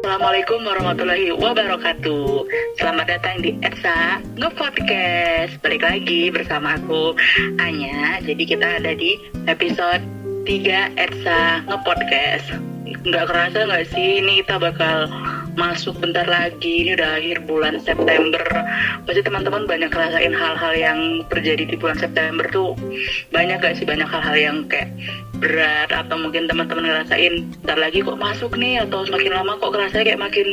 Assalamualaikum warahmatullahi wabarakatuh. Selamat datang di Etsa Nge-Podcast. Balik lagi bersama aku Anya. Jadi kita ada di episode 3 Etsa Nge-Podcast. Nggak kerasa nggak sih ini kita bakal masuk bentar lagi Ini udah akhir bulan September. Pasti teman-teman banyak ngerasain hal-hal yang terjadi di bulan September tuh. Banyak gak sih? Banyak hal-hal yang kayak berat atau mungkin teman-teman ngerasain ntar lagi kok masuk nih? Atau semakin lama kok kerasa kayak makin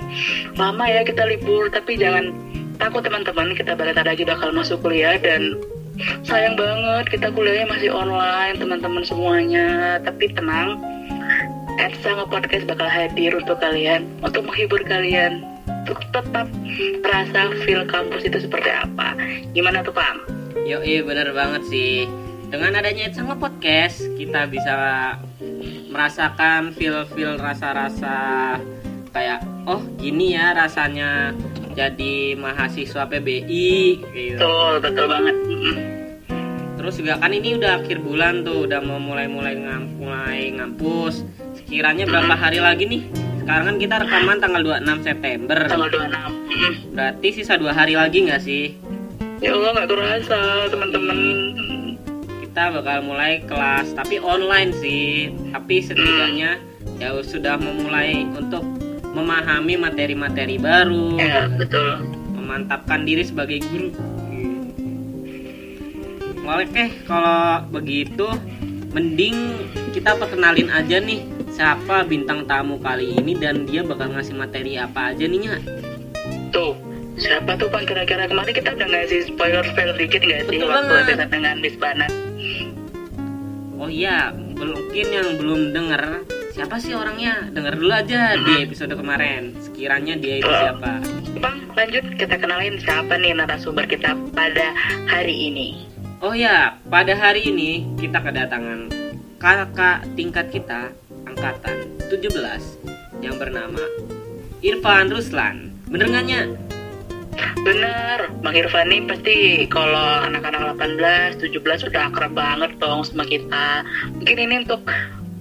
lama ya kita libur. Tapi jangan takut teman-teman. Kita bentar lagi bakal masuk kuliah dan sayang banget kita kuliahnya masih online teman-teman semuanya. Tapi tenang Edsa nge-podcast bakal hadir untuk kalian untuk menghibur kalian untuk tetap merasa feel kampus itu seperti apa gimana tuh Pam? Yo, iya bener banget sih. Dengan adanya sama podcast, kita bisa merasakan feel-feel rasa-rasa kayak oh gini ya rasanya jadi mahasiswa PBI gitu. Betul, betul banget. Terus juga kan ini udah akhir bulan tuh, udah mau mulai-mulai ngam, mulai ngampus. Sekiranya berapa hari lagi nih? Sekarang kan kita rekaman tanggal 26 September. Tanggal 26. Mm-mm. Berarti sisa dua hari lagi nggak sih? Ya Allah nggak terasa teman-teman. kita bakal mulai kelas tapi online sih tapi setidaknya ya sudah memulai untuk memahami materi-materi baru Ya betul. memantapkan diri sebagai guru oke kalau begitu mending kita perkenalin aja nih siapa bintang tamu kali ini dan dia bakal ngasih materi apa aja nih Nya? Tuh siapa tuh kan kira-kira kemarin kita udah ngasih spoiler spoiler dikit nggak sih Betul waktu banget. episode dengan Miss oh iya mungkin yang belum denger siapa sih orangnya denger dulu aja di episode kemarin sekiranya dia itu siapa Bang lanjut kita kenalin siapa nih narasumber kita pada hari ini. Oh ya, pada hari ini kita kedatangan kakak tingkat kita angkatan 17 yang bernama Irfan Ruslan. Bener nggak, Nya? Bener, Bang Irfan nih pasti kalau anak-anak 18, 17 sudah akrab banget dong sama kita. Mungkin ini untuk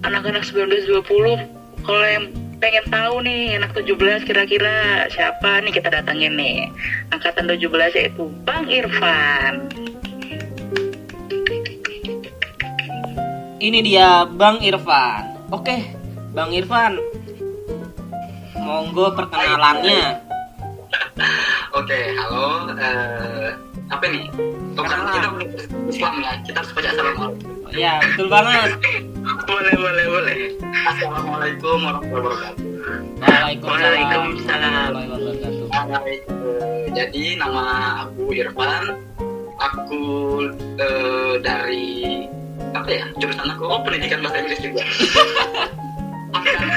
anak-anak 19, 20, kalau yang pengen tahu nih anak 17 kira-kira siapa nih kita datangin nih. Angkatan 17 yaitu Bang Irfan. Ini dia Bang Irfan. Oke, Bang Irfan. Monggo perkenalannya. Oke, halo. eh apa nih? Oh, kan Kenalan. kita Islam ya. Kita harus baca assalamualaikum. Ya, betul banget. Boleh, boleh, boleh. Assalamualaikum warahmatullahi wabarakatuh. Waalaikumsalam Waalaikumsalam. warahmatullahi wabarakatuh. Hai, eh, jadi nama aku Irfan. Aku eh, dari apa ya? Jurusan aku oh pendidikan bahasa Inggris juga. Angkatan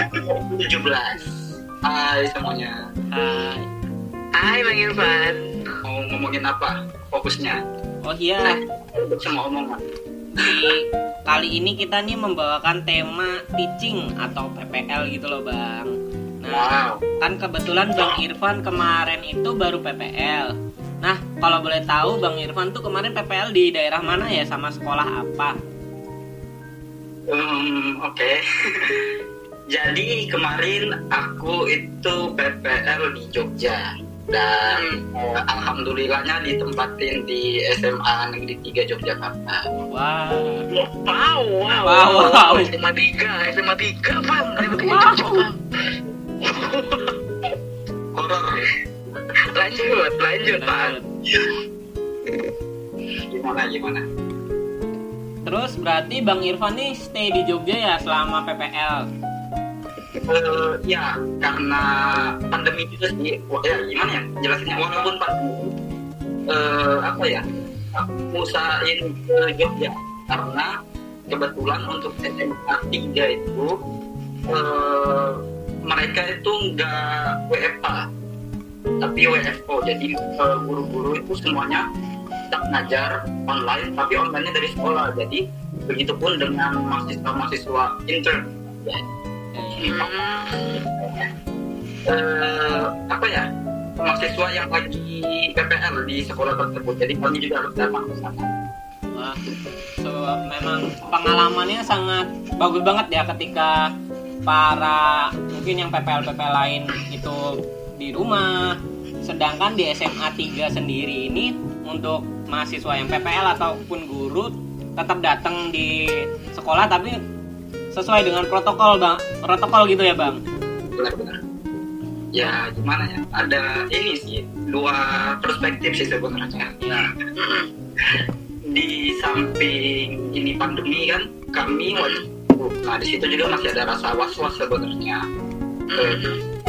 17. Hai semuanya. Hai. Hai Bang Irfan. Mau ngomongin apa? Fokusnya. Oh iya, Untuk semua omongan. di kali ini kita nih membawakan tema teaching atau PPL gitu loh bang. Nah, Wow. kan kebetulan Bang Irfan kemarin itu baru PPL. Nah, kalau boleh tahu Bang Irfan tuh kemarin PPL di daerah mana ya sama sekolah apa? Hmm, Oke. Jadi kemarin aku itu PPL di Jogja dan eh, alhamdulillahnya ditempatin di SMA Negeri 3 Yogyakarta. Wah, Wow, wow, Wow, wow. SMA 3, SMA 3, Bang. SMA 3 Wow. Jogja, Bang. Horor. Lanjut, lanjut, Bang. Gimana gimana? Terus berarti Bang Irfan nih stay di Jogja ya selama PPL? Eh, ya karena pandemi juga sih. Ya gimana ya jelasinnya walaupun pandemi eh, apa ya aku usahain ke Jogja karena kebetulan untuk SMA 3 itu eh, mereka itu nggak WFA tapi WFO jadi eh, guru-guru itu semuanya tetap ngajar online tapi online-nya dari sekolah. Jadi begitupun dengan mahasiswa-mahasiswa intern. Ya, eh, apa ya? Mahasiswa yang lagi PPL di sekolah tersebut. Jadi kami juga harus datang ke sana. Wah, so, memang pengalamannya sangat bagus banget ya ketika para mungkin yang PPL PPL lain itu di rumah. Sedangkan di SMA 3 sendiri ini untuk mahasiswa yang PPL ataupun guru tetap datang di sekolah tapi sesuai dengan protokol bang. Protokol gitu ya bang? Benar-benar ya gimana ya? Ada ini sih dua perspektif sih sebenarnya. Ya di samping ini pandemi kan kami wajib nah di situ juga masih ada rasa was was sebenarnya. Eh,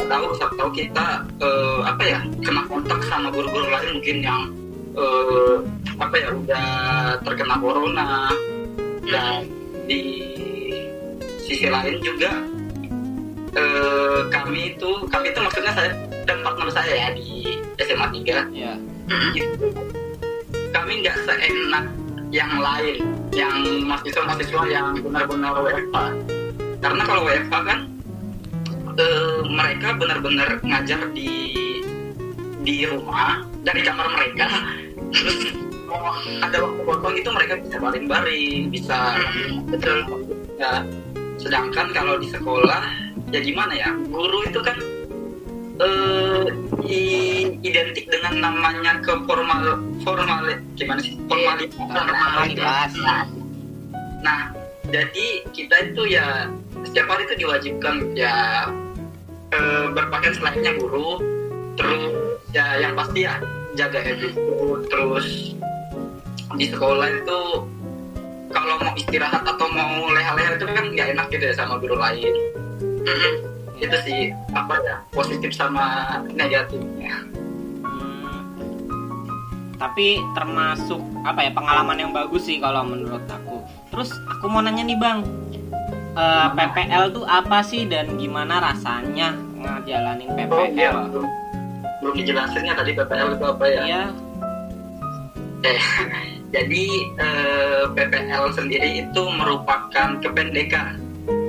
tahu siapa tahu kita eh, apa ya kena kontak sama guru-guru lain mungkin yang eh, apa ya udah terkena corona. Dan di sisi lain juga eh, kami itu kami itu maksudnya saya dan partner saya ya di SMA 3 ya gitu. kami nggak seenak yang lain yang mahasiswa-mahasiswa yang benar-benar WFH karena kalau WFH kan eh, mereka benar-benar ngajar di di rumah dari kamar mereka. Terus mau ada waktu kosong itu mereka bisa baring-baring bisa betul. Ya sedangkan kalau di sekolah ya gimana ya guru itu kan eh, i- identik dengan namanya ke formal formal gimana sih? Formalitas. Formalitas. Nah, jadi kita itu ya setiap hari itu diwajibkan ya eh, berpakaian selayaknya guru. Terus ya yang pasti ya jaga attitude terus di sekolah itu kalau mau istirahat atau mau leha-leha itu kan nggak enak gitu ya sama guru lain. Itu sih apa ya positif sama negatifnya. Hmm, tapi termasuk apa ya pengalaman yang bagus sih kalau menurut aku. Terus aku mau nanya nih bang, eh, PPL tuh apa sih dan gimana rasanya ngejalanin oh iya PPL? Belum dijelasinnya tadi PPL itu apa ya Iya, Eh, jadi eh, PPL sendiri itu merupakan kependekan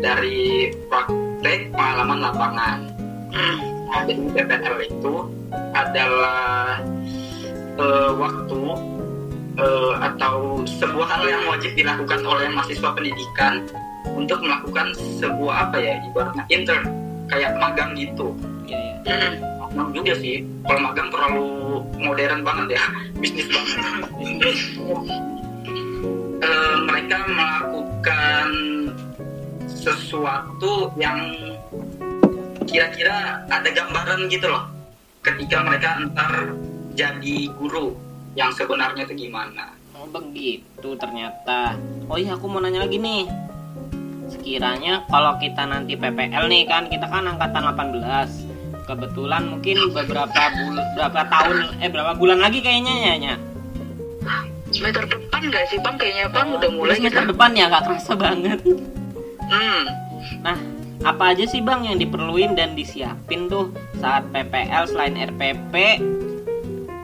dari praktek pengalaman lapangan. Nah, jadi PPL itu adalah eh, waktu eh, atau sebuah hal yang wajib dilakukan oleh mahasiswa pendidikan untuk melakukan sebuah apa ya ibaratnya intern kayak magang gitu. iya, iya. Magang juga sih. Kalau magang terlalu modern banget ya, bisnis banget. Eh, mereka melakukan sesuatu yang kira-kira ada gambaran gitu loh ketika mereka ntar jadi guru yang sebenarnya itu gimana Oh begitu ternyata. Oh iya aku mau nanya lagi nih. Sekiranya kalau kita nanti PPL nih kan kita kan angkatan 18. Kebetulan mungkin beberapa bul berapa tahun eh berapa bulan lagi kayaknya ya Nya? semester depan nggak sih bang kayaknya bang udah mulai semester kita depan ya nggak kerasa banget. hmm Nah, apa aja sih Bang yang diperluin dan disiapin tuh saat PPL selain RPP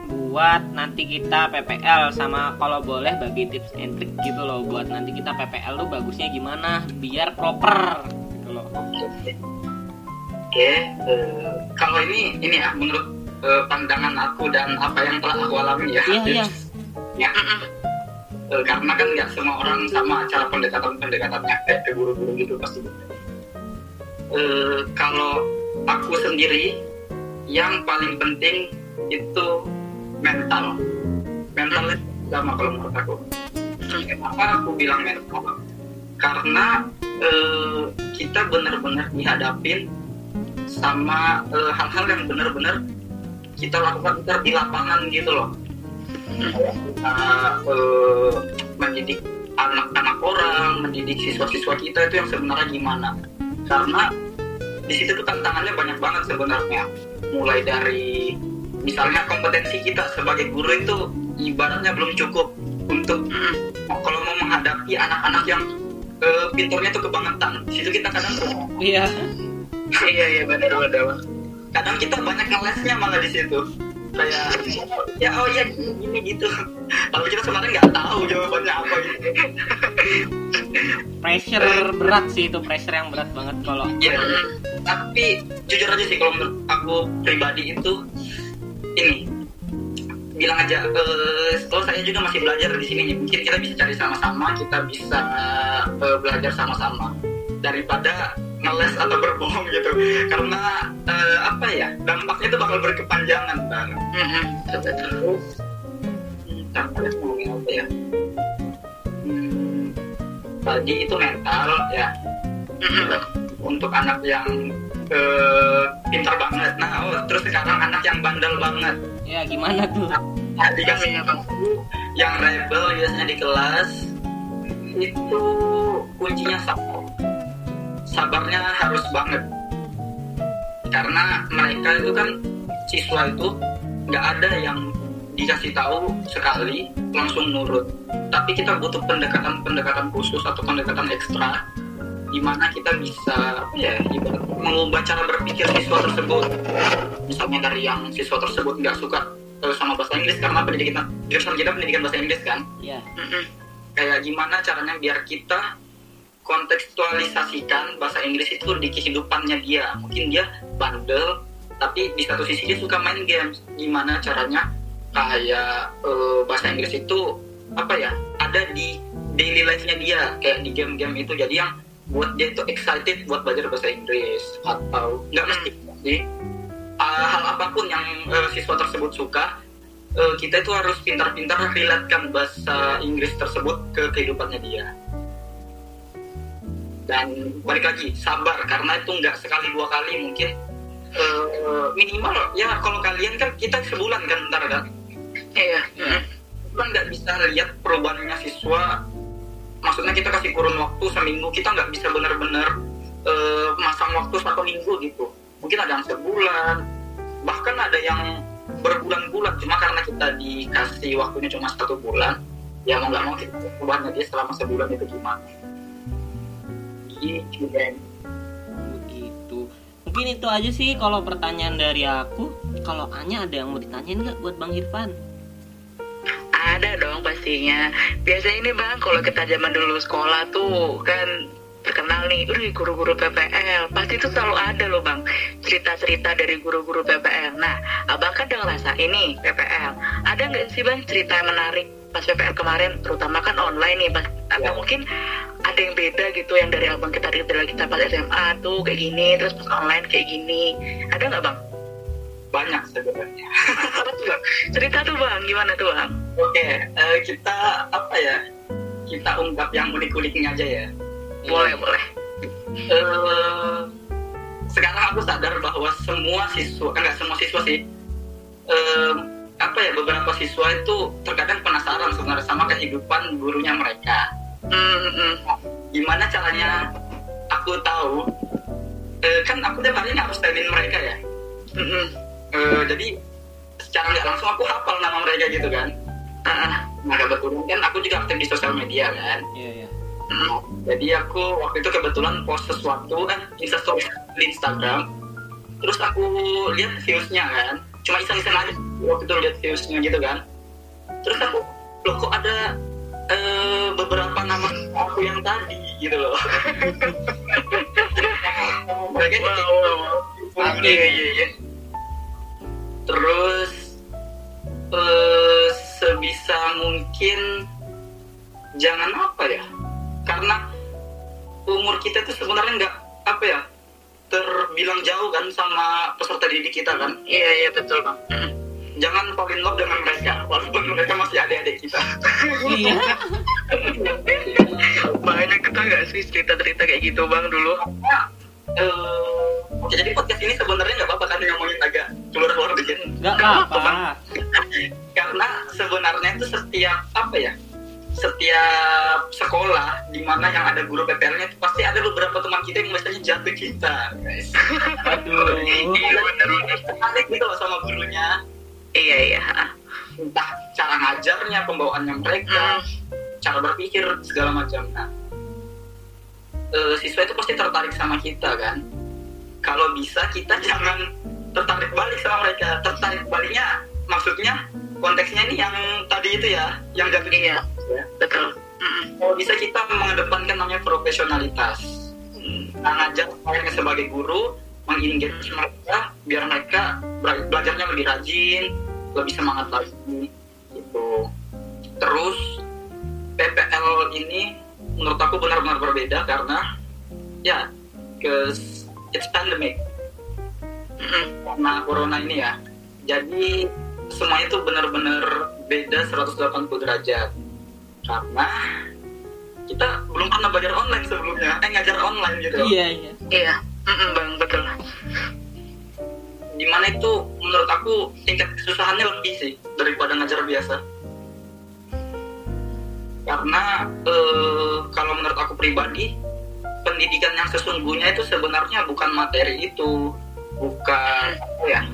buat nanti kita PPL sama kalau boleh bagi tips and trick gitu loh buat nanti kita PPL tuh bagusnya gimana biar proper gitu loh. Oke eh, kalau ini ini ya menurut eh, pandangan aku dan apa yang telah aku alami ya. Iya, iya. ya. Eh, karena kan nggak semua orang sama cara pendekatan pendekatannya. Kayak ke guru-guru gitu pasti. Eh, kalau aku sendiri yang paling penting itu mental. Mental itu sama kalau menurut aku. Kenapa aku bilang mental? Karena eh, kita benar-benar dihadapin sama eh, hal-hal yang benar-benar kita lakukan di lapangan gitu loh kita eh, mendidik anak-anak orang, mendidik siswa-siswa kita itu yang sebenarnya gimana? Karena di situ tuh tantangannya banyak banget sebenarnya. Mulai dari misalnya kompetensi kita sebagai guru itu ibaratnya belum cukup untuk kalau mau menghadapi anak-anak yang eh, pinturnya tuh kebangetan. Situ kita kadang Iya. Iya iya benar benar kadang kita banyak ngelesnya malah di situ. Kayak ya oh iya gini, gitu. Tapi kita sebenarnya nggak tahu jawabannya apa gitu Pressure berat sih itu pressure yang berat banget kalau ya tapi jujur aja sih kalau menurut aku pribadi itu ini bilang aja eh kalau saya juga masih belajar di sini mungkin kita bisa cari sama-sama kita bisa eh, belajar sama-sama daripada ngeles atau berbohong gitu karena eh, apa ya dampaknya itu bakal berkepanjangan bang Mm-mm, betul betul. Hmm, apa ya ngomongin apa ya Hmm, tadi itu mental ya Bang. untuk anak yang eh, pintar banget nah oh, terus sekarang anak yang bandel banget Ya gimana tuh? Nah, Iya, Bang. aku yang rebel biasanya di kelas itu kuncinya sabar. Sabarnya harus banget. Karena mereka itu kan siswa itu nggak ada yang dikasih tahu sekali langsung nurut. Tapi kita butuh pendekatan-pendekatan khusus atau pendekatan ekstra di mana kita bisa ya mengubah cara berpikir siswa tersebut misalnya dari yang siswa tersebut nggak suka eh, sama bahasa Inggris karena pendidikan jurusan kita pendidikan bahasa Inggris kan. Mm-mm, kayak gimana caranya biar kita kontekstualisasikan bahasa Inggris itu di kehidupannya dia. Mungkin dia bandel tapi di satu sisi dia suka main games. Gimana caranya? Kayak eh, bahasa Inggris itu apa ya ada di daily life-nya dia. Kayak di game-game itu. Jadi yang buat dia itu excited buat belajar bahasa Inggris. Atau nggak mesti. Sih uh, hal apa pun yang uh, siswa tersebut suka uh, kita itu harus pintar-pintar relatekan bahasa Inggris tersebut ke kehidupannya dia dan balik lagi sabar karena itu nggak sekali dua kali mungkin uh, minimal ya kalau kalian kan kita sebulan kan ntar kan? Iya. kita nggak bisa lihat perubahannya siswa. Maksudnya kita kasih kurun waktu seminggu kita nggak bisa benar-benar eh, masang waktu satu minggu gitu. Mungkin ada yang sebulan bahkan ada yang berbulan-bulan. Cuma karena kita dikasih waktunya cuma satu bulan ya mau nggak mau kita perubahannya dia selama sebulan itu gimana gitu Ben. Begitu. Mungkin itu aja sih kalau pertanyaan dari aku. Kalau Anya ada yang mau ditanyain nggak buat Bang Irfan? Ada dong pastinya. Biasanya ini bang, kalau kita zaman dulu sekolah tuh kan terkenal nih, udah guru-guru PPL. Pasti itu selalu ada loh bang, cerita-cerita dari guru-guru PPL. Nah, abang kan udah ngerasa ini PPL. Ada nggak sih bang cerita yang menarik pas PPL kemarin, terutama kan online nih, pas, atau Ya. mungkin ada yang beda gitu yang dari abang kita dari kita pas SMA tuh kayak gini, terus pas online kayak gini. Ada nggak bang? banyak sebenarnya Apa tuh bang? Cerita tuh bang, gimana tuh bang? oke eh, kita apa ya kita ungkap yang unik-uniknya aja ya Boleh, boleh. eh sekarang aku sadar bahwa semua siswa enggak semua siswa sih eh, apa ya beberapa siswa itu terkadang penasaran sebenarnya sama kehidupan gurunya mereka Hmm, hmm, hmm. gimana caranya aku tahu eh, kan aku tiap hari harus telin mereka ya Hmm, hmm. Eh, jadi secara nggak langsung aku hafal nama mereka gitu kan Ah, ah. nah kebetulan kan aku juga aktif di sosial media kan Iya, iya. Hmm. Jadi aku waktu itu kebetulan post sesuatu kan instastory di Instagram. Terus aku lihat viewsnya kan, cuma iseng-iseng aja waktu itu lihat viewsnya gitu kan. Terus aku loh kok ada eh, beberapa nama aku yang tadi gitu loh. Mereka Wow, wow, wow. Oke. Iya, iya, iya. Terus eh, sebisa mungkin jangan apa ya? Karena umur kita itu sebenarnya nggak apa ya terbilang jauh kan sama peserta didik kita kan. Iya, iya betul bang. Hmm. Jangan fall in love dengan mereka walaupun mereka masih adik-adik kita. Iya. Banyak kita nggak sih cerita-cerita kayak gitu bang dulu? Eh, oke, jadi podcast ini sebenarnya nggak apa-apa kan ngomongin agak keluar keluar dikit. Nggak apa-apa. karena sebenarnya itu setiap apa ya setiap sekolah di mana yang ada guru PPL-nya itu pasti ada beberapa teman kita yang misalnya jatuh kita guys Aduh. Iya gitu loh sama gurunya Iya, iya. ah. entah cara ngajarnya pembawaannya mereka Hmm. cara berpikir segala macam nah eh, siswa itu pasti tertarik sama kita kan kalau bisa kita jangan tertarik balik sama mereka tertarik baliknya maksudnya konteksnya ini yang tadi itu ya yang jatuh Iya. Ya. Betul. Hmm. kalau bisa kita mengedepankan namanya profesionalitas nah, ngajar kalian sebagai guru mengengage mereka biar mereka bela- belajarnya lebih rajin lebih semangat lagi gitu terus PPL ini menurut aku benar-benar berbeda karena ya because it's pandemic karena corona ini ya. Jadi semuanya itu benar-benar beda 180 derajat. Karena kita belum pernah belajar online sebelumnya, eh ngajar online gitu. iya iya Iya, Mm-mm, bang betul. Di mana itu menurut aku tingkat kesusahannya lebih sih daripada ngajar biasa. Karena eh, kalau menurut aku pribadi, pendidikan yang sesungguhnya itu sebenarnya bukan materi itu, bukan apa ya,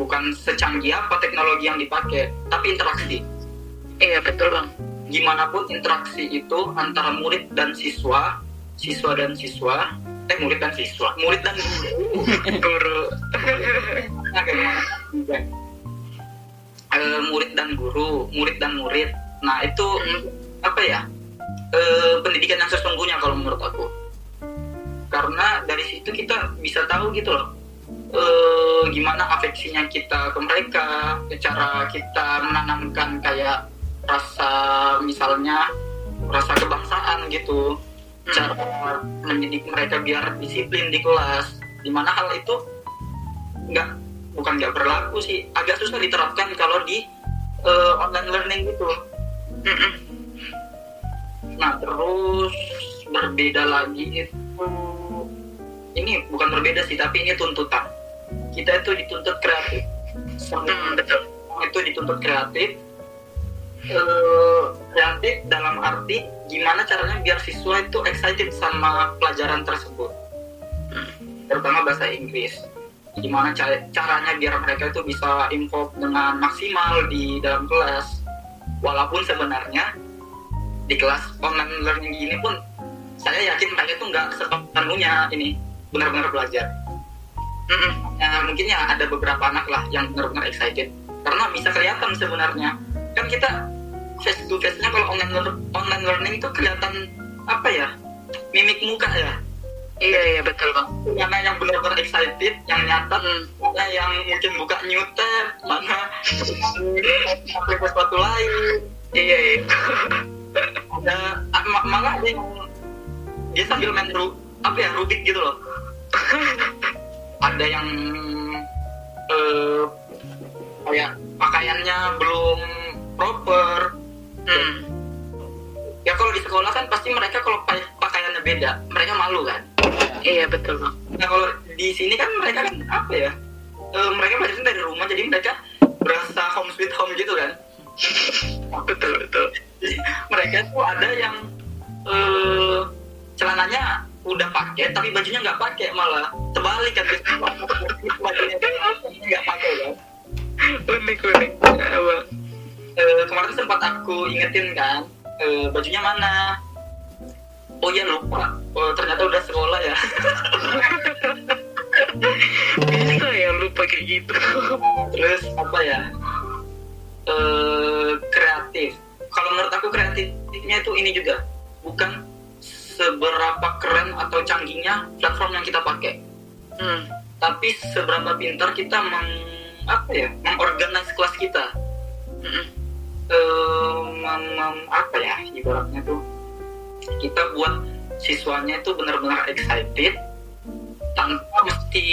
bukan secanggih apa teknologi yang dipakai, tapi interaksi. Iya betul bang. Gimana pun interaksi itu antara murid dan siswa, siswa dan siswa, eh murid dan siswa, murid dan guru. Guru. Juga. Eh, murid dan guru, murid dan murid. Nah itu apa ya? Eh, pendidikan yang sesungguhnya kalau menurut aku. Karena dari situ kita bisa tahu gitu loh. eh, gimana afeksinya kita ke mereka, cara kita menanamkan kayak rasa misalnya rasa kebangsaan gitu, cara mendidik mereka biar disiplin di kelas. Di mana hal itu nggak bukan nggak berlaku sih, agak susah diterapkan kalau di eh, online learning gitu. Mm-mm. Nah terus berbeda lagi itu ini bukan berbeda sih tapi ini tuntutan kita itu dituntut kreatif semua Hmm, itu dituntut kreatif Eh, kreatif dalam arti gimana caranya biar siswa itu excited sama pelajaran tersebut. Terutama bahasa Inggris. Gimana ca- caranya biar mereka itu bisa involve dengan maksimal di dalam kelas. Walaupun sebenarnya di kelas online learning gini pun saya yakin mereka itu nggak sepenuhnya ini benar-benar belajar. Mm-mm. ya mungkin ya ada beberapa anak lah yang benar-benar excited. Karena bisa kelihatan sebenarnya kan kita face to face nya kalau online online learning itu kelihatan apa ya mimik muka ya Iya iya betul bang. mana yang benar-benar excited yang nyata Hmm. mana yang mungkin buka new tab mana pakai sesuatu lain Iya iya. ada ah, ma- malah yang dia sambil main ru apa ya rubik gitu loh ada yang eh kayak pakaiannya belum proper Hmm. ya kalau di sekolah kan pasti mereka kalau pa- pakaiannya beda mereka malu kan Iya betul bang. nah kalau di sini kan mereka kan apa ya eh, mereka belajar dari rumah jadi mereka berasa home sweet home gitu kan Betul betul. mereka tuh ada yang eh celananya udah pakai tapi bajunya nggak pakai malah terbalik kan bajunya nggak pakai kan Unik unik. Ya, Eh, kemarin sempat aku ingetin kan eh, bajunya mana? Oh ya lupa. Oh, ternyata udah sekolah ya. Bisa ya lupa kayak gitu. terus apa ya? Eh kreatif. Kalau menurut aku kreatifnya itu ini juga. Bukan seberapa keren atau canggihnya platform yang kita pakai. Hmm. tapi seberapa pintar kita meng apa ya? Mengorganize kelas kita. Mm-mm. Mem- apa ya ibaratnya tuh? Kita buat siswanya itu benar-benar excited tanpa mesti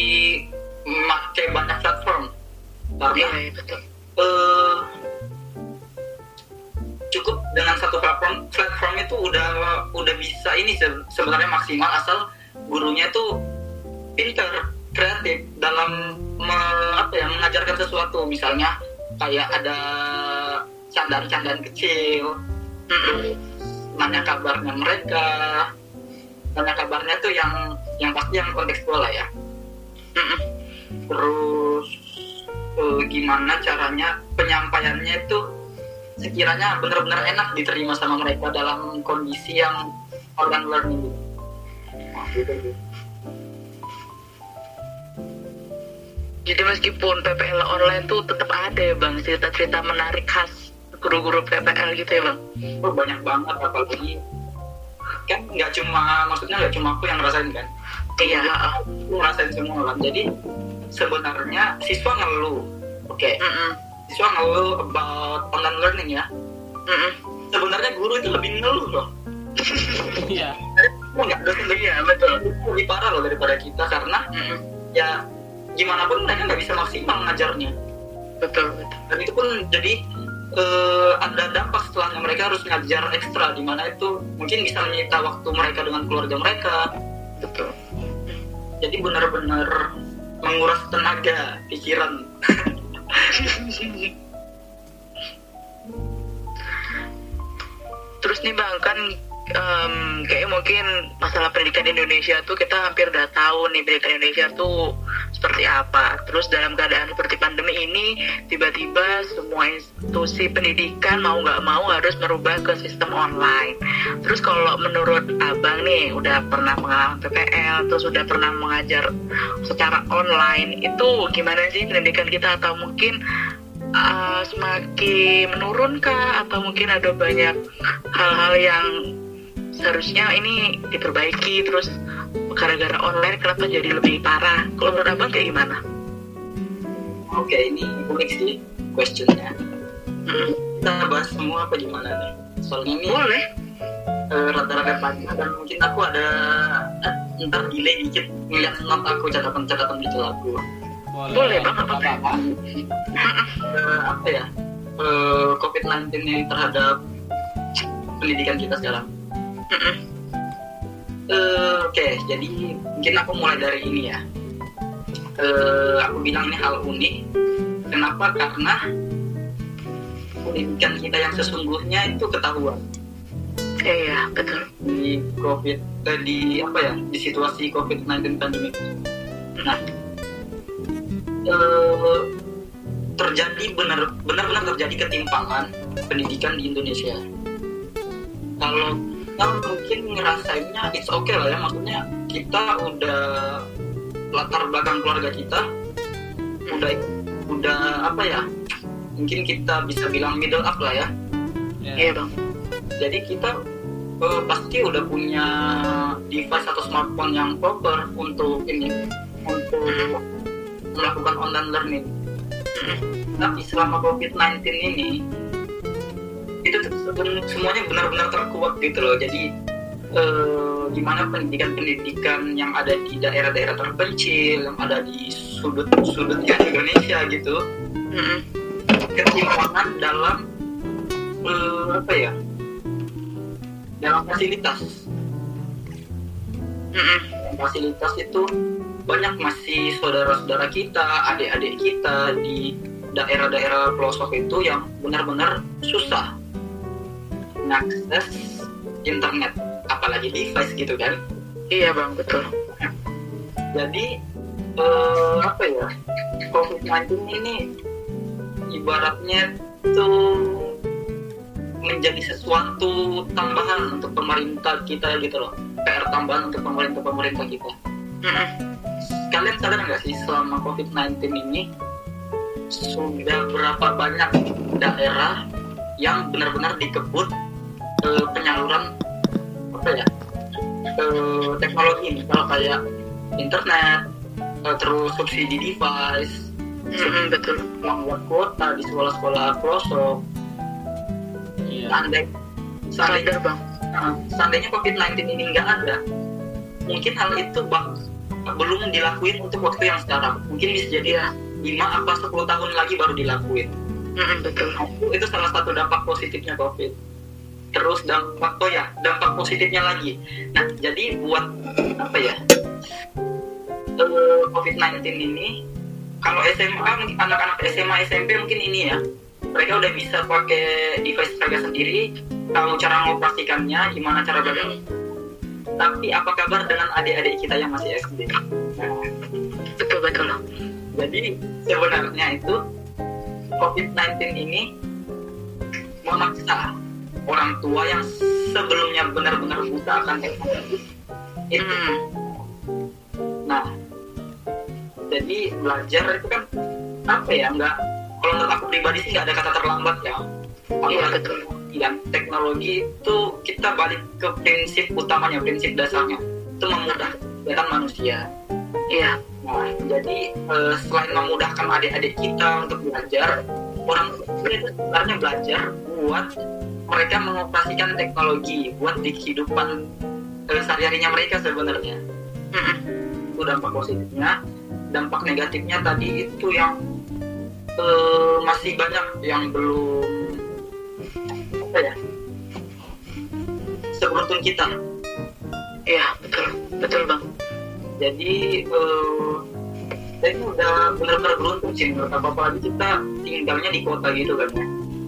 memakai banyak platform. Karena iya betul. eh, cukup dengan satu platform platform itu udah udah bisa ini se- sebenarnya maksimal asal gurunya itu pinter kreatif dalam me- apa ya mengajarkan sesuatu. Misalnya kayak ada candaan-candaan kecil. Nanya kabarnya mereka. Nanya kabarnya tuh yang yang pasti yang kontekstual lah ya. Terus eh, gimana caranya penyampaiannya itu sekiranya benar-benar enak diterima sama mereka dalam kondisi yang online learning gitu. Nah, gitu. Jadi meskipun PPL online tuh tetap ada ya bang. Cerita-cerita menarik khas guru-guru PPL gitu ya bang. Oh, banyak banget apalagi kan nggak cuma maksudnya nggak cuma aku yang ngerasain kan Iya. aku ngerasain semua kan jadi sebenarnya siswa ngeluh oke Mm-mm. siswa ngeluh about online learning ya Mm-mm. sebenarnya guru itu lebih ngeluh loh iya nggak dosen lebih Iya betul. lebih parah loh daripada kita karena Mm-mm. ya gimana pun mereka nggak bisa maksimal ngajarnya Betul betul. dan itu pun jadi eh, ada dampak setelahnya mereka harus ngajar ekstra di mana itu mungkin bisa menyita waktu mereka dengan keluarga mereka Betul. jadi benar-benar menguras tenaga pikiran Terus nih bang kan em, kayak mungkin masalah pendidikan di Indonesia tuh kita hampir udah tahu nih pendidikan Indonesia tuh seperti apa. Terus dalam keadaan seperti pandemi ini tiba-tiba semua institusi pendidikan mau nggak mau harus merubah ke sistem online. Terus kalau menurut abang nih udah pernah pengalaman PPL, terus udah pernah mengajar secara online itu gimana sih pendidikan kita atau mungkin uh, semakin menurun kah atau mungkin ada banyak hal-hal yang seharusnya ini diperbaiki terus gara-gara online kenapa jadi lebih parah? Kalau menurut abang kayak gimana? oke ini unik sih questionnya. Hmm, kita bahas semua apa gimana nih? Soalnya ini boleh. eh, rada-rada panjang dan mungkin aku ada eh, ntar delay dikit ngeliat not aku catatan-catatan di aku. Boleh, Bang, apa-apa. apa-apa. Eh, apa ya? Eh, COVID-19 ini terhadap pendidikan kita sekarang Eh, Oke, jadi mungkin aku mulai dari ini ya. Eh, aku bilang ini hal unik. Kenapa? Karena pendidikan kita yang sesungguhnya itu ketahuan Iya betul di COVID, eh, di apa ya, di situasi COVID-19 pandemi. Nah, eh, terjadi benar benar-benar terjadi ketimpangan pendidikan di Indonesia. Kalau kita mungkin ngerasainnya it's okay lah ya, maksudnya kita udah latar belakang keluarga kita udah udah apa ya, mungkin kita bisa bilang middle up lah ya. Iya bang Jadi kita eh, pasti udah punya device atau smartphone yang proper untuk ini untuk melakukan online learning. Tapi selama COVID-19 ini itu semuanya benar-benar terkuat gitu loh. Jadi eh, gimana pendidikan-pendidikan yang ada di daerah-daerah terpencil, yang ada di sudut-sudutnya Indonesia gitu, Mm-mm. ketimpangan dalam eh, apa ya? Dalam fasilitas. Fasilitas itu banyak masih saudara-saudara kita, adik-adik kita di daerah-daerah pelosok itu yang benar-benar susah mengakses internet, apalagi device gitu kan. Iya bang betul Jadi eh, apa ya, COVID-19 ini ibaratnya itu menjadi sesuatu tambahan untuk pemerintah kita gitu loh, PR tambahan untuk pemerintah-pemerintah kita. Mm-mm. kalian sadar nggak sih selama COVID-19 ini sudah berapa banyak daerah yang benar-benar dikebut eh, penyaluran apa ya eh, teknologi misal kayak internet eh, terus subsidi device Mm-mm, betul. uang buat kuota di sekolah-sekolah pelosok Iya. seandainya bang. nah, seandainya COVID-19 ini nggak ada mungkin hal itu bang belum dilakuin untuk waktu yang sekarang. Mungkin bisa jadi Iya. 5 apa 10 tahun lagi baru dilakuin. Mm-mm, betul. Itu, itu salah satu dampak positifnya COVID terus dampak oh ya dampak positifnya lagi. Nah jadi buat apa ya eh, COVID-19 ini kalau SMA anak-anak SMA SMP mungkin ini ya mereka udah bisa pakai device mereka sendiri tahu cara mengoperasikannya gimana cara belajar tapi apa kabar dengan adik-adik kita yang masih SD nah, betul betul. Jadi sebenarnya itu COVID-19 ini memaksa orang tua yang sebelumnya benar-benar buta akan teknologi itu. Hmm. Nah, jadi belajar itu kan apa ya? Nggak kalau menurut aku pribadi sih nggak ada kata terlambat ya. Iya, Apalagi betul. Dan teknologi itu kita balik ke prinsip utamanya, prinsip dasarnya itu memudahkan kegiatan manusia. iya Nah, jadi eh, selain memudahkan adik-adik kita untuk belajar, orang tua itu sebenarnya belajar buat mereka mengoperasikan teknologi buat di kehidupan eh, sehari-harinya mereka sebenarnya itu dampak positifnya dampak negatifnya tadi itu yang eh, masih banyak yang belum apa ya seberuntung kita Iya, betul. Betul, Bang. jadi eh, saya itu udah benar-benar beruntung sih menurut aku apalagi kita tinggalnya di kota gitu kan ya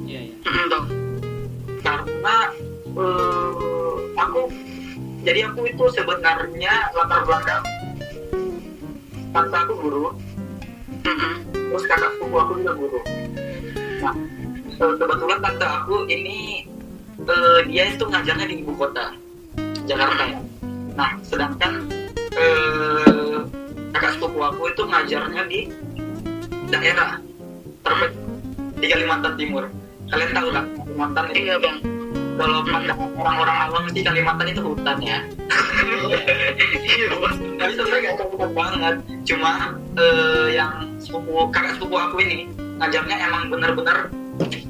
Iya, iya. Bang. Karena eh, aku jadi aku itu sebenarnya latar belakang tante aku guru terus kakak sepupu aku juga guru. Nah eh, kebetulan tante aku ini eh, dia itu ngajarnya di ibu kota Jakarta. Ya nah sedangkan eh, kakak sepupu aku itu ngajarnya di daerah terpencil di Kalimantan Timur. Kalian tahu kan Kalimantan Iya, Bang. Kalau pandangan orang-orang awam sih Kalimantan itu hutan ya Iya, Bang. tapi sebenarnya gak hutan banget cuma eh, yang sepupu kakak sepupu aku ini ngajarnya emang bener-bener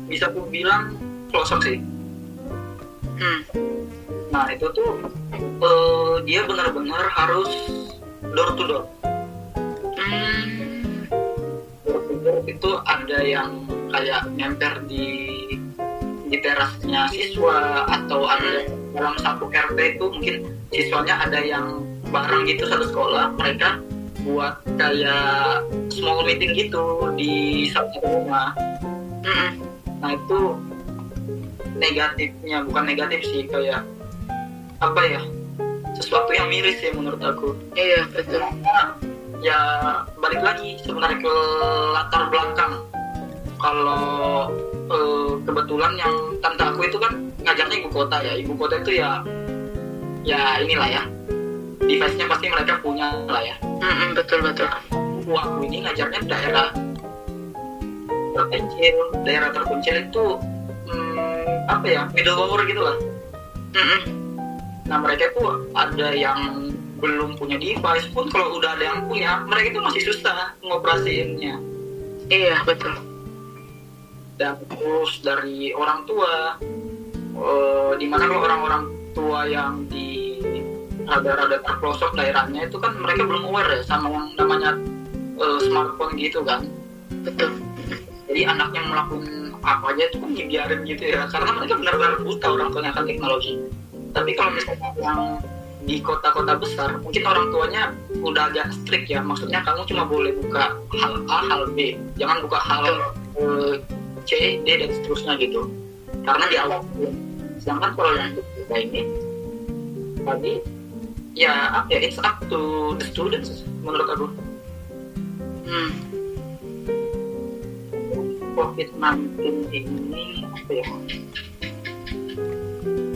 bisa aku bilang pelosok sih Hmm. nah itu tuh eh, dia bener-bener harus door to door Hmm. door to door itu ada yang kayak nyamper di di terasnya siswa atau ada dalam satu RT itu mungkin siswanya ada yang bareng gitu satu sekolah mereka buat kayak small meeting gitu di satu rumah. Nah itu negatifnya bukan negatif sih kayak apa ya sesuatu yang miris ya menurut aku. Iya, betul. karena ya balik lagi sebenarnya ke latar belakang. Kalau eh, kebetulan yang tante aku itu kan ngajarnya ibu kota ya. Ibu kota itu ya ya inilah ya. Device-nya pasti mereka punya lah ya. Betul, betul. Ibu aku ini ngajarnya daerah terpencil daerah terpencil itu hmm, apa ya middle power gitu lah. Nah mereka itu ada yang belum punya device pun kalau udah ada yang punya mereka itu masih susah ngoperasiinnya. Iya, betul. Dan terus dari orang tua eh, di mana kalau orang-orang tua yang di rada-rada terpelosok daerahnya itu kan mereka belum aware ya sama yang namanya eh, smartphone gitu kan. Betul. jadi anaknya melakukan apa aja itu kan dibiarin gitu ya karena mereka benar-benar buta orang tuanya akan teknologi. Tapi kalau misalnya yang di kota-kota besar mungkin orang tuanya udah agak strict ya maksudnya kamu cuma boleh buka hal A hal B jangan buka hal eh, C D dan seterusnya gitu karena di awal sedangkan kalau yang kita ini tadi ya apa ya it's up to the students menurut aku Hmm. COVID-19 ini apa ya?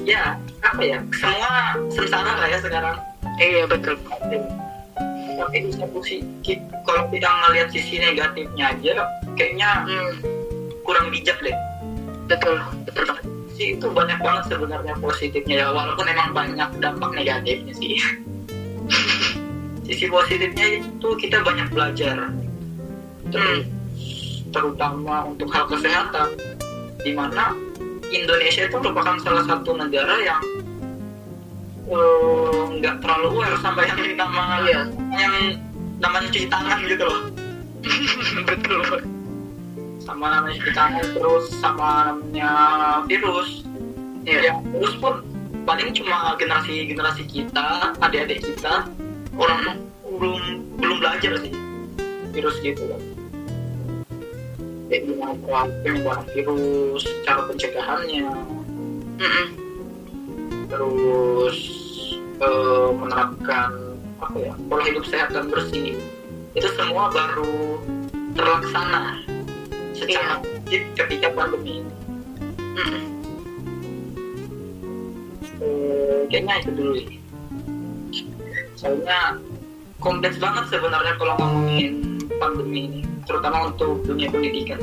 Ya, apa ya? Semua sengsara lah ya sekarang. Iya, betul. Tapi di satu sisi, kalau kita ngelihat sisi negatifnya aja, kayaknya Hmm. Kurang bijak deh. Betul, betul banget. Sih itu banyak banget sebenarnya positifnya ya, walaupun emang banyak dampak negatifnya sih. sisi positifnya itu kita banyak belajar. Terus, terutama untuk hal kesehatan, di mana Indonesia itu merupakan salah satu negara yang eh, nggak terlalu aware sampai yang nama Iya. yang namanya cuci tangan gitu loh betul. Sama namanya tangan terus sama namanya virus. Iya. yang virus pun paling cuma generasi generasi kita adik-adik kita orang belum belum belajar sih virus gitu kan. Kayak gimana cara penyebaran virus cara pencegahannya. Mm-mm. terus eh, menerapkan apa ya pola hidup sehat dan bersih. Itu semua baru terlaksana secara wajib ketika pandemi. Ini. Eh, kayaknya itu dulu sih soalnya kompleks banget sebenarnya kalau ngomongin pandemi ini terutama untuk dunia pendidikan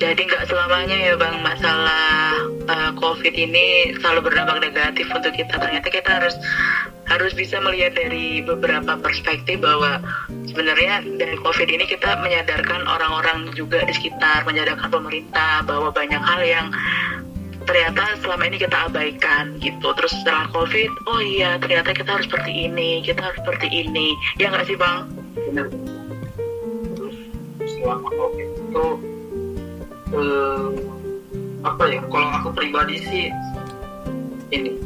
Jadi nggak selamanya ya bang masalah uh, COVID ini selalu berdampak negatif untuk kita. Ternyata kita harus harus bisa melihat dari beberapa perspektif bahwa sebenarnya dari COVID ini kita menyadarkan orang-orang juga di sekitar, menyadarkan pemerintah bahwa banyak hal yang ternyata selama ini kita abaikan gitu. Terus setelah covid oh iya ternyata kita harus seperti ini kita harus seperti ini. Ya nggak sih bang? Benar. Terus selama covid itu eh, apa ya? Kalau aku pribadi sih ini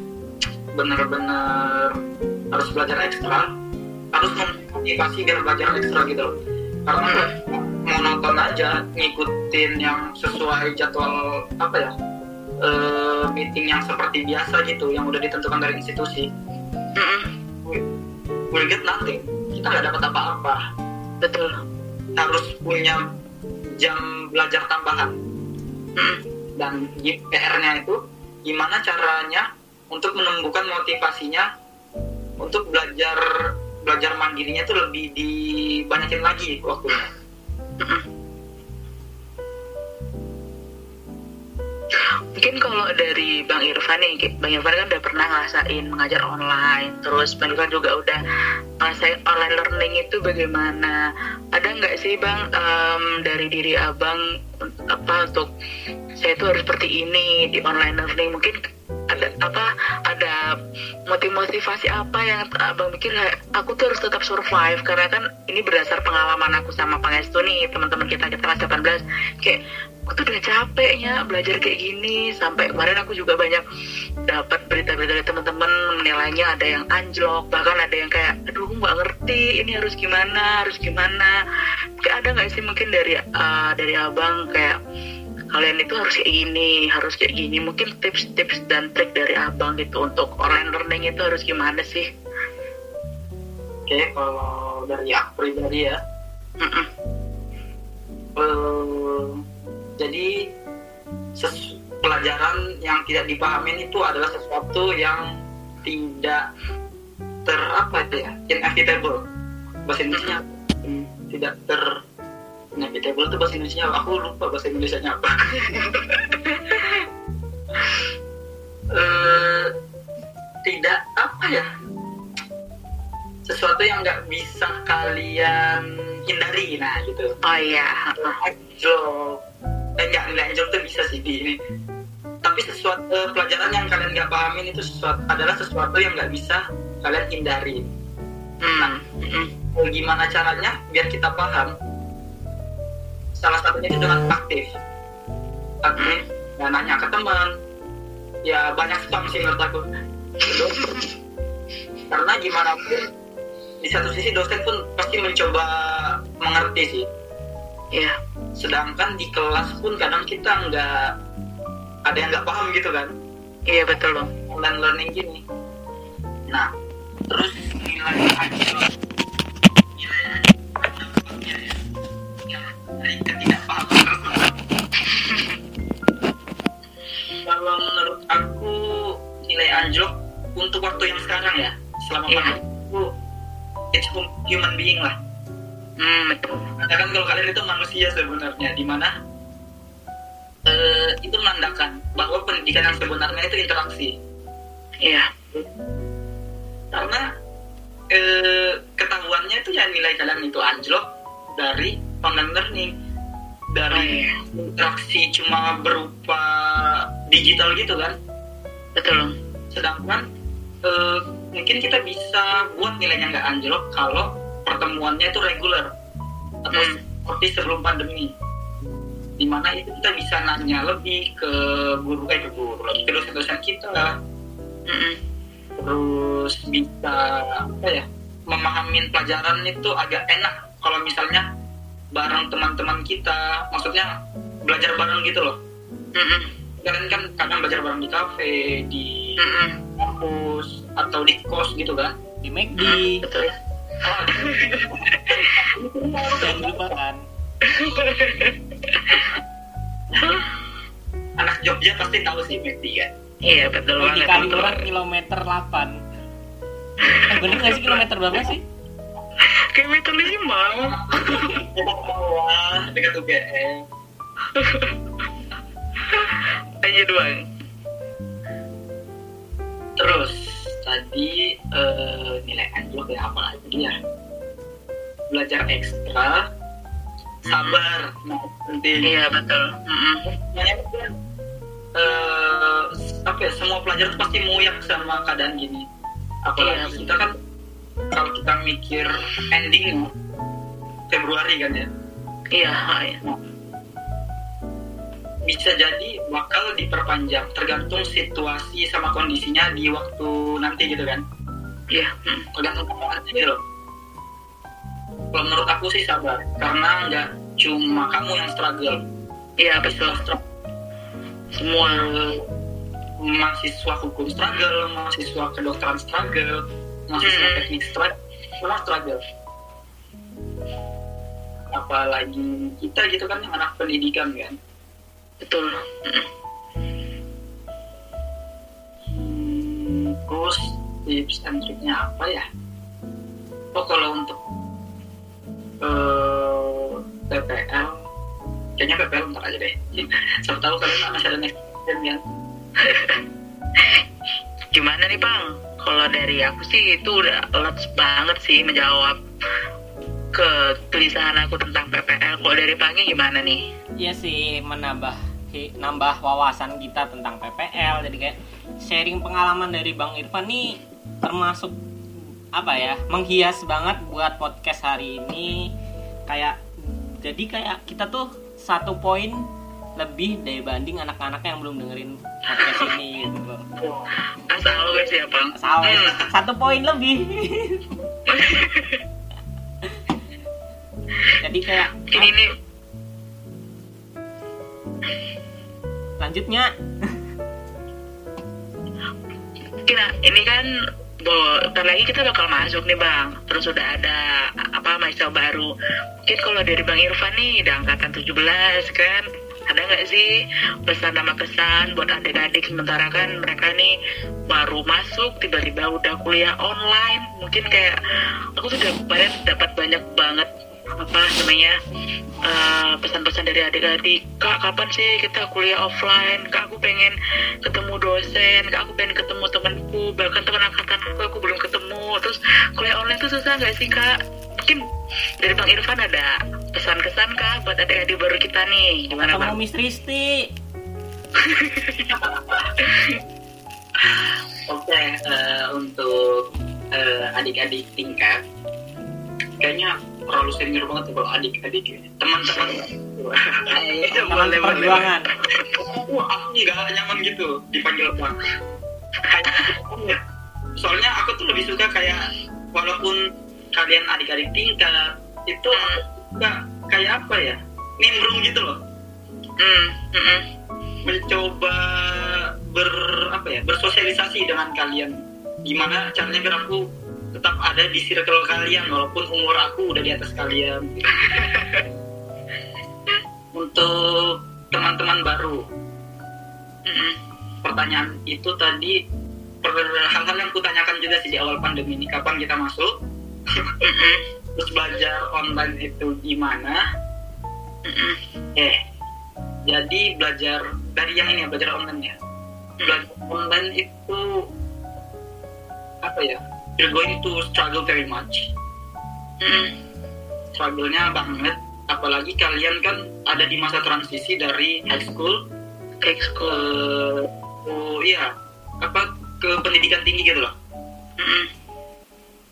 benar-benar harus belajar ekstra. Harus memotivasi biar belajar ekstra gitu loh. Karena mau nonton aja ngikutin yang sesuai jadwal apa ya eh, meeting yang seperti biasa gitu yang udah ditentukan dari institusi. Mm-mm, will get nothing. Kita nggak dapat apa-apa. Betul. Harus punya jam belajar tambahan. Mm-mm, dan PR-nya itu gimana caranya untuk menumbuhkan motivasinya untuk belajar belajar mandirinya itu lebih dibanyakin lagi waktunya. Mungkin kalau dari Bang Irfan nih, Bang Irfan kan udah pernah ngerasain mengajar online, terus Bang Irfan juga udah ngerasain online learning itu bagaimana? Ada nggak sih Bang em, dari diri Abang apa untuk saya itu harus seperti ini di online learning? Mungkin ada apa? Ada motivasi apa yang Abang kayak, aku tuh harus tetap survive karena kan ini berdasar pengalaman aku sama Pangestu nih teman-teman kita kita kelas 18 kayak capeknya belajar kayak gini. Sampai kemarin aku juga banyak dapat berita-berita dari teman-teman menilainya ada yang anjlok bahkan ada yang kayak aduh nggak ngerti ini harus gimana harus gimana. Kayak ada nggak sih mungkin dari uh, dari abang kayak kalian itu harus kayak gini harus kayak gini. Mungkin tips-tips dan trik dari abang gitu untuk online learning itu harus gimana sih? Oke, kalau dari aku pribadi ya, Mm-mm. eh, jadi ses- pelajaran yang tidak dipahamin itu adalah sesuatu yang tidak ter apa ya inevitable. Bahasa Indonesia. Hmm, tidak ter inevitable itu bahasa Indonesia. Aku lupa bahasa Indonesia nya apa. Eh, tidak apa ya sesuatu yang nggak bisa kalian hindari. Nah gitu. Oh iya. Anjlok nggak nggak anjlok tuh bisa sih di ini. Tapi sesuatu eh, pelajaran yang kalian nggak pahamin itu sesuatu adalah sesuatu yang nggak bisa kalian hindari. Hmm, mm-mm. Eh, gimana caranya biar kita paham? Salah satunya itu dengan aktif. Aktif ya nanya ke teman. Ya banyak spam sih menurut aku. Karena gimana pun di satu sisi dosen pun pasti mencoba mengerti sih Iya. sedangkan di kelas pun kadang kita nggak ada yang nggak paham gitu kan Iya betul bang. online learning gini nah terus nilai anjlok nilai ya ya dari ketidakpahaman kalau menurut aku nilai anjlok untuk waktu yang sekarang ya selama Iya. pandemi itu it's human being lah Hmm betul. katakan kalau kalian itu manusia sebenarnya di mana eh, itu menandakan bahwa pendidikan yang sebenarnya itu interaksi Iya. karena eh, ketahuannya itu ya nilai kalian itu anjlok dari online learning Oh, dari iya. interaksi cuma berupa digital gitu kan Betul sedangkan eh, mungkin kita bisa buat nilainya nggak anjlok kalau pertemuannya itu reguler atau Hmm. seperti sebelum pandemi di mana itu kita bisa nanya lebih ke guru eh ke guru lagi ke dosen-dosen kita Mm-mm. terus bisa apa ya memahamin pelajaran itu agak enak kalau misalnya bareng teman-teman kita maksudnya belajar bareng gitu loh Mm-mm. kalian kan kadang belajar bareng di kafe di Mm-mm. kampus atau di kos gitu kan di McD Betul. oh, jangan dilupakan anak Jogja pasti tahu sih McD kan? Iya betul Oh, di banget. Kaliurang kilometer 8 eh bener gak sih kilometer berapa sih? Kilometer lima. bawah dekat UGM Lanjut bang. terus tadi eh, nilai anjlok ya apa lagi ya? Belajar ekstra sabar. Nah penting Iya betul. Sebenarnya kan eh, apa ya semua pelajar tuh pasti muyak sama keadaan gini. Apalagi Iya, kita kan kalau kita mikir ending Februari kan ya? Iya iya bisa jadi bakal diperpanjang tergantung situasi sama kondisinya di waktu nanti gitu kan iya hmm. tergantung keadaan gitu loh kalau menurut aku sih sabar karena nggak cuma kamu yang struggle iya betul Struggle. semua mahasiswa hukum struggle, mahasiswa kedokteran struggle, mahasiswa Hmm. teknik struggle, semua struggle. Apalagi kita gitu kan yang anak pendidikan kan. Betul. Hmm, terus tips and triknya apa ya? Oh kalau untuk eh, PPL, kayaknya PPL ntar aja deh. Siapa tahu kalian masih ada next kan? gimana nih bang kalau dari aku sih itu udah lots banget sih menjawab kegelisahan aku tentang PPL kalau dari Pangi gimana nih Iya sih menambah nambah wawasan kita tentang PPL jadi kayak sharing pengalaman dari Bang Irfan nih termasuk apa ya menghias banget buat podcast hari ini kayak jadi kayak kita tuh satu poin lebih dibanding anak-anak yang belum dengerin podcast ini gitu loh. asal lu ya bang Salah, Hmm. satu poin lebih. jadi kayak ini nih lanjutnya. Kira, ini kan bentar lagi kita bakal masuk nih bang. Terus udah ada apa mahasiswa baru. Mungkin kalau dari bang Irfan nih udah angkatan 17 kan? Ada nggak sih pesan sama kesan buat adik-adik? Sementara kan mereka nih baru masuk tiba-tiba udah kuliah online. Mungkin kayak aku tuh udah kemarin dapat banyak banget apa namanya eh, pesan-pesan dari adik-adik kak kapan sih kita kuliah offline? Kak aku pengen ketemu dosen. Kak aku pengen ketemu temanku. Bahkan teman angkatanku aku belum ketemu. Terus kuliah online tuh susah nggak sih kak? Mungkin dari bang Irfan ada pesan-kesan kak buat adik-adik baru kita nih. Gimana bang? Miss Risti Oke, eh, untuk eh, adik-adik tingkat, kayaknya terlalu senior banget kalau adik-adik teman-teman. Ayo, teman boleh, boleh. perjuangan Wah, aku nggak nyaman gitu dipanggil. Kayak, soalnya aku tuh lebih suka kayak walaupun kalian adik-adik tingkat itu suka kayak apa ya nimbrung gitu loh Hmm, hmm, hmm. mencoba ber apa ya bersosialisasi dengan kalian gimana caranya biar aku tetap ada di circle kalian walaupun umur aku udah di atas kalian. Untuk teman-teman baru. Pertanyaan itu tadi hal-hal yang kutanyakan juga sih di awal pandemi ini. Kapan kita masuk? Terus belajar online itu gimana? Eh jadi belajar dari yang ini ya belajar online ya? Belajar online itu apa ya you're going to struggle very much. Hmm, struggle-nya banget. Apalagi kalian kan ada di masa transisi dari high school ke school. oh iya apa ke pendidikan tinggi gitu loh. Hmm,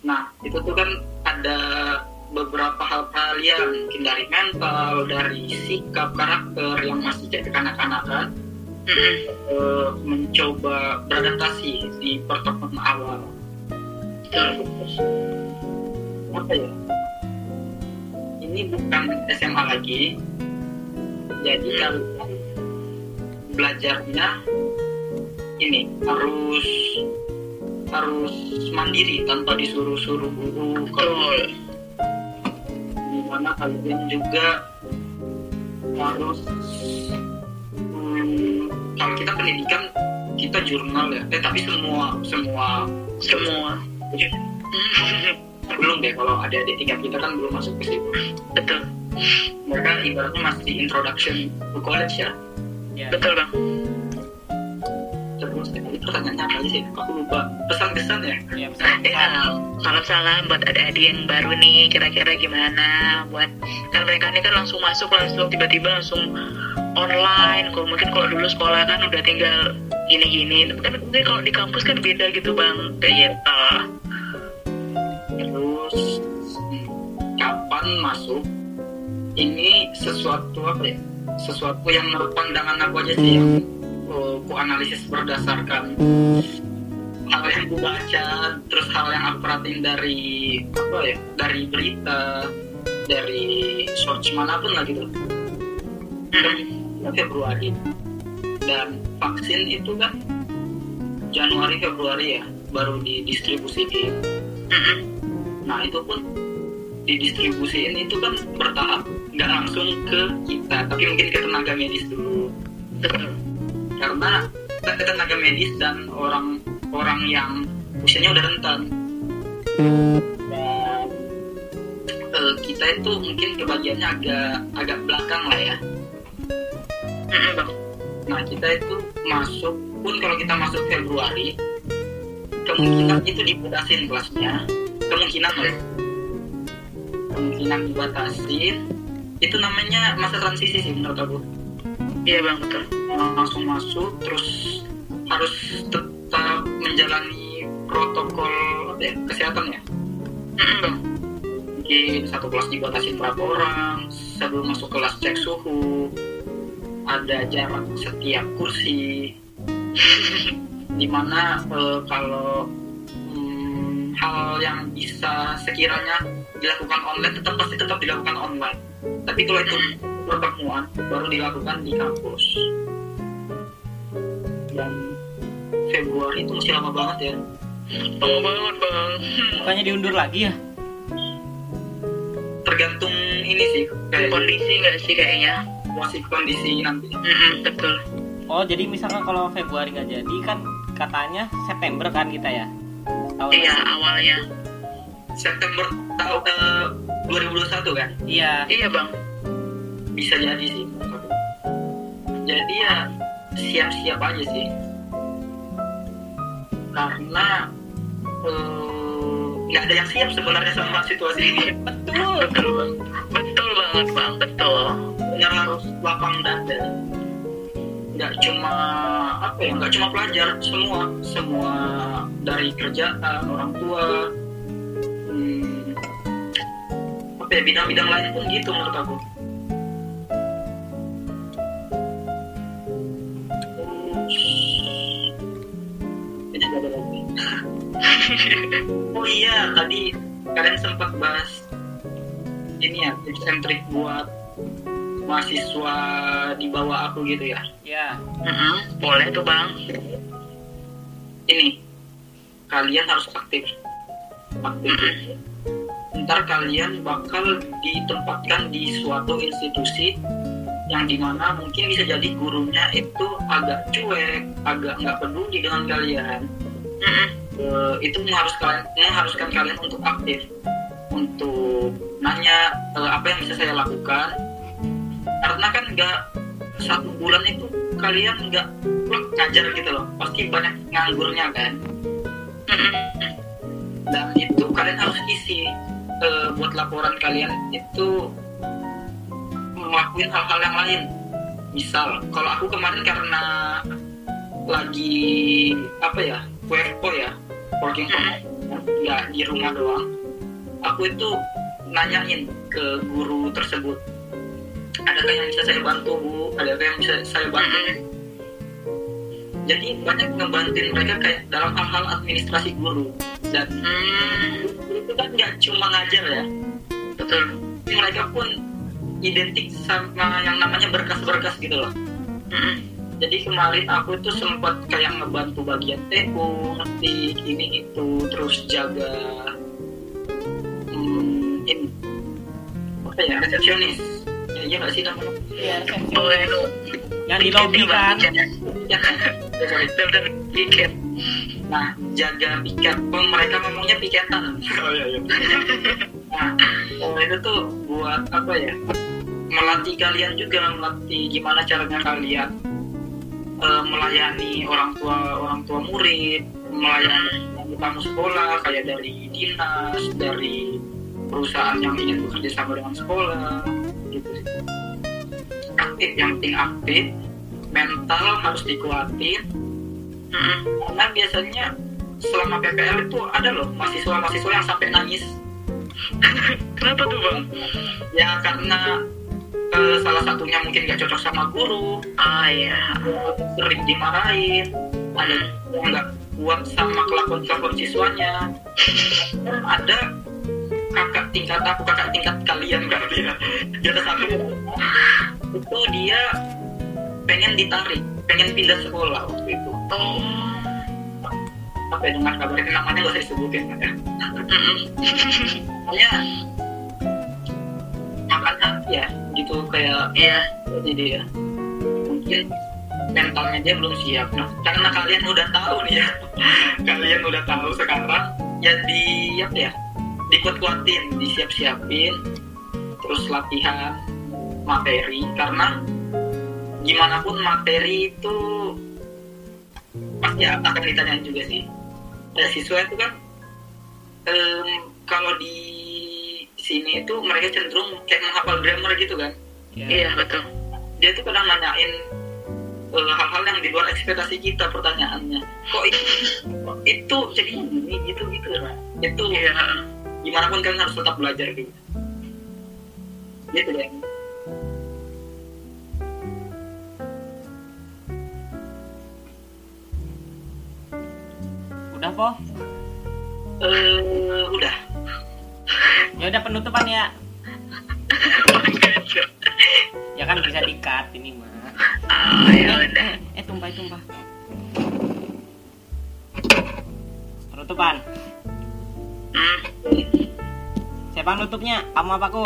nah itu tuh kan ada beberapa hal-hal yang mungkin dari mental dari sikap karakter yang masih kayak kekanak-kanakan Hmm, hmm. eh, mencoba beradaptasi di pertemuan awal apa ya? Ini bukan SMA lagi. Jadi kalian belajarnya ini harus harus mandiri tanpa disuruh-suruh. Guru kalau di mana kalian juga harus hmm, kalau kita pendidikan kita jurnal ya. Eh tapi semua semua Semua. Belum deh kalau ada adik tingkat kita kan belum masuk ke situ. Betul. mereka ibaratnya masih introduction to college ya ya Betul bang. terus tadi pertanyaannya apa sih? Aku lupa. Pesan-pesan ya? Ya bisa Ya, salam-salam buat adik-adik yang baru nih, kira-kira gimana? Buat kan mereka ini kan langsung masuk langsung tiba-tiba langsung online. Kalau mungkin kalau dulu sekolah kan udah tinggal gini-gini. Tapi kan mungkin kalau di kampus kan beda gitu bang. Kayak gitu kapan masuk ini sesuatu apa ya? Sesuatu yang menurut pandangan aku aja sih yang uh, ku analisis berdasarkan hal yang ku baca terus hal yang aku perhatiin dari apa ya dari berita dari search mana pun lah gitu. Februari. Dan vaksin itu kan Januari Februari ya baru didistribusi di nah itu pun didistribusiin itu kan bertahap nggak langsung ke kita tapi mungkin ke tenaga medis dulu. Karena ke tenaga medis dan orang orang yang usianya udah rentan. Dan eh, kita itu mungkin kebagiannya agak agak belakang lah ya. Nah kita itu masuk pun kalau kita masuk Februari kemungkinan itu dibatasin kelasnya. Kemungkinan loh kemungkinan dibatasin itu namanya masa transisi sih menurut aku. Iya bang betul. Langsung masuk terus harus tetap menjalani protokol apa ya, kesehatan ya. Mungkin satu kelas dibatasin berapa orang sebelum masuk kelas cek suhu ada jarak setiap kursi. Di mana eh, kalau hmm, hal yang bisa sekiranya dilakukan online tetap pasti tetap dilakukan online. Tapi kalau itu pertemuan baru dilakukan di kampus. Dan Februari itu masih lama banget ya. Lama banget bang. Bukannya diundur lagi ya? tergantung ini sih kayak kondisi nggak sih kayaknya? situasi kondisi nanti. Mm-mm, betul. Oh jadi misalkan kalau Februari nggak jadi kan katanya September kan kita ya? Tahun iya awalnya. September tahun eh, 2021 kan? Iya. iya bang. Bisa jadi sih. Jadi ya siap-siap aja sih. Karena eh, nggak ada yang siap sebenarnya sama situasi ini. Betul. betul betul banget bang. Betul. Benar harus lapang dada nggak cuma apa ya nggak cuma pelajar semua. Semua dari kerjaan orang tua ya bidang-bidang lain pun gitu menurut aku. Oh iya tadi kalian sempat bahas ini ya tips and trick buat mahasiswa di bawah aku gitu ya? Ya. Mm-mm, boleh tuh bang. Ini kalian harus aktif. Aktif ntar kalian bakal ditempatkan di suatu institusi yang di mana mungkin bisa jadi gurunya itu agak cuek agak nggak peduli dengan kalian. Eh, itu mengharuskan mengharuskan kalian untuk aktif untuk nanya eh, apa yang bisa saya lakukan. Karena kan nggak satu bulan itu kalian nggak ngajar gitu loh. Pasti banyak nganggurnya kan. Mm-mm, dan itu kalian harus isi eh, buat laporan kalian itu ngelakuin hal-hal yang lain. Misal kalau aku kemarin karena lagi apa ya WFO ya working from home nggak di rumah doang aku itu nanyain ke guru tersebut adakah yang bisa saya bantu bu? Adakah yang bisa saya bantu? Jadi banyak ngebantuin mereka kayak dalam hal-hal administrasi guru. Dan mm, itu kan nggak cuma ngajar ya. Betul. Mereka pun identik sama yang namanya berkas-berkas gitu loh. Jadi kemarin aku tuh sempat kayak ngebantu bagian teko ngetik ini itu terus jaga hmm, ini. Apa ya resepsionis. Ya iya nggak sih namanya? Iya. boleh lu Yang di lobby kan? ya kan? Ya, sorry. bener piket nah jaga piket. Pun mereka ngomongnya piketan. Oh iya iya. Nah oh, itu tuh buat apa ya? Melatih kalian juga melatih gimana caranya kalian eh, melayani orang tua orang tua murid melayani tamu sekolah kayak dari dinas dari perusahaan yang ingin bekerja sama dengan sekolah gitu sih. Aktif yang penting aktif. Mental harus dikuatin Mm-mm. karena biasanya selama PPL itu ada loh mahasiswa-mahasiswa yang sampai nangis. Kenapa tuh bang? ya karena eh, salah satunya mungkin gak cocok sama guru. Ah iya. sering dimarahin. Ada yang nggak kuat sama kelakuan kelakuan siswanya. Dan ada kakak tingkat aku kakak tingkat kalian berarti ya di atas aku itu dia pengen ditarik pengen pindah sekolah waktu itu. Oh. apa ya dengan kabarnya namanya nggak usah disebutin ya? Pokoknya makan hati ya gitu kayak Iya. jadi ya mungkin mentalnya dia belum siap. Nah karena kalian udah tahu nih ya kalian udah tahu sekarang ya di apa ya dikuat-kuatin disiap-siapin terus latihan materi karena gimana pun materi itu pasti akan ditanyain juga sih. Ya, siswa itu kan em, kalau di sini itu mereka cenderung kayak menghafal grammar gitu kan. Iya. Betul. dia tuh kadang nanyain eh, hal-hal yang di luar ekspektasi kita pertanyaannya. Kok itu kok itu jadi ini gitu gitu lah itu Iya. gimana pun kalian harus tetap belajar gitu. Gitu deh Udah po? eh udah Ya udah penutupan ya. Ya kan bisa dikat ini mah. Ah ya udah. Eh tumpah tumpah. Penutupan. Hmm. Siapa nutupnya? Kamu apa aku?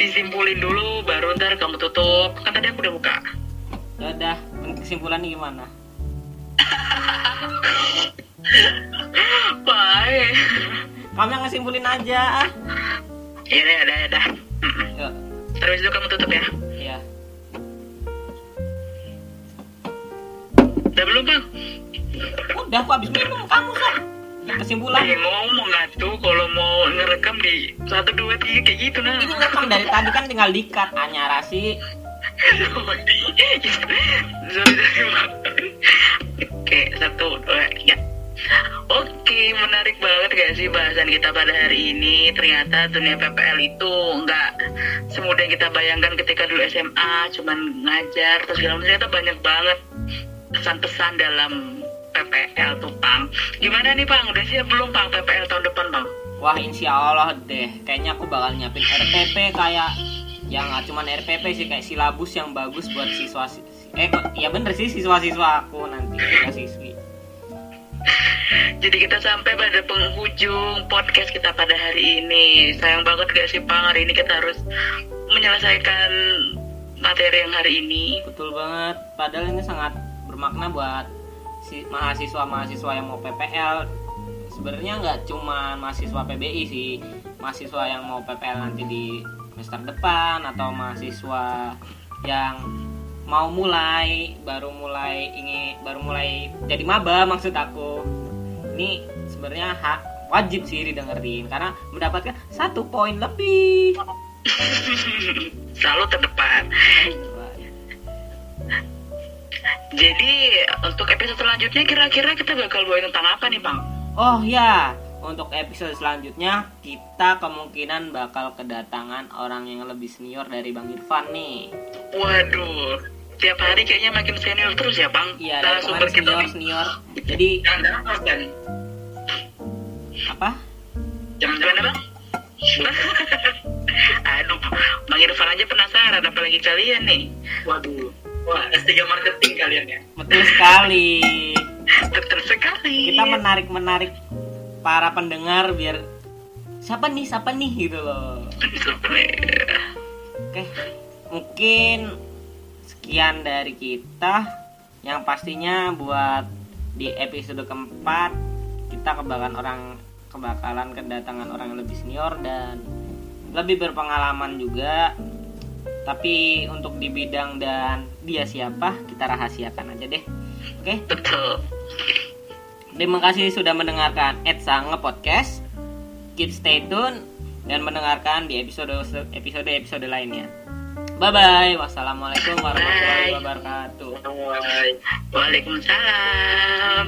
Disimpulin dulu baru ntar kamu tutup. Kan tadi aku udah buka. Ya udah, kesimpulannya gimana? Baik. Kamu yang ngesimpulin aja. ah. Iya deh. Mm-mm. Yuk, Terus itu kamu tutup ya. iya. Udah belum bang? Udah, aku habis minum. Kamu sok. Kesimpulan. Lagi ngomong tuh kalau mau ngerekam di satu dua tiga kayak gitu nah. Ini rekam dari tadi kan tinggal dikat. Anyara sih. Sorry, sorry, Bang. Oke, satu, dua, tiga. Oke, menarik banget gak sih bahasan kita pada hari ini? Ternyata dunia PPL itu nggak semudah yang kita bayangkan ketika dulu SMA, cuman ngajar, terus segala. Ternyata banyak banget pesan-pesan dalam PPL tuh, Pang. Gimana nih, Pang? Udah siap belum, Pang, PPL tahun depan, Bang? Wah, insya Allah deh. Kayaknya aku bakal nyiapin RPP kayak yang nggak cuman RPP sih kayak silabus yang bagus buat siswa eh kok ya bener sih siswa-siswa aku nanti siswa-siswi Jadi kita sampai pada penghujung podcast kita pada hari ini. Sayang banget gak sih Pang, hari ini kita harus menyelesaikan materi yang hari ini. betul banget. Padahal ini sangat bermakna buat si mahasiswa-mahasiswa yang mau PPL sebenarnya nggak cuma mahasiswa PBI sih. Mahasiswa yang mau PPL nanti di semester depan atau mahasiswa yang mau mulai baru mulai ingin baru mulai jadi maba maksud aku ini sebenarnya hak wajib sih didengerin karena mendapatkan satu poin lebih Selalu terdepan. Jadi untuk episode selanjutnya kira-kira kita bakal bawain tentang apa nih Bang? Oh ya, untuk episode selanjutnya kita kemungkinan bakal kedatangan orang yang lebih senior dari Bang Irfan nih. Waduh, tiap hari kayaknya makin senior terus ya Bang. Iya, dari Narasumber kemarin kita senior nih. senior. Jadi jangan-jangan Mas Dan apa? jangan-jangan Gimana Bang? Aduh, Bang Irfan aja penasaran apalagi kalian nih. waduh wah S3 marketing kalian ya Betul sekali. Betul sekali. Kita menarik menarik para pendengar biar siapa nih siapa nih gitu loh. Oke, mungkin sekian dari kita. Yang pastinya buat di episode keempat kita kebakalan orang kebakalan kedatangan orang yang lebih senior dan lebih berpengalaman juga. Tapi untuk di bidang dan dia siapa kita rahasiakan aja deh. Oke, Betul. terima kasih sudah mendengarkan Etsa Nge Podcast. Keep stay tune dan mendengarkan di episode episode episode lainnya. Bye bye. Wassalamualaikum warahmatullahi wabarakatuh. Waalaikumsalam.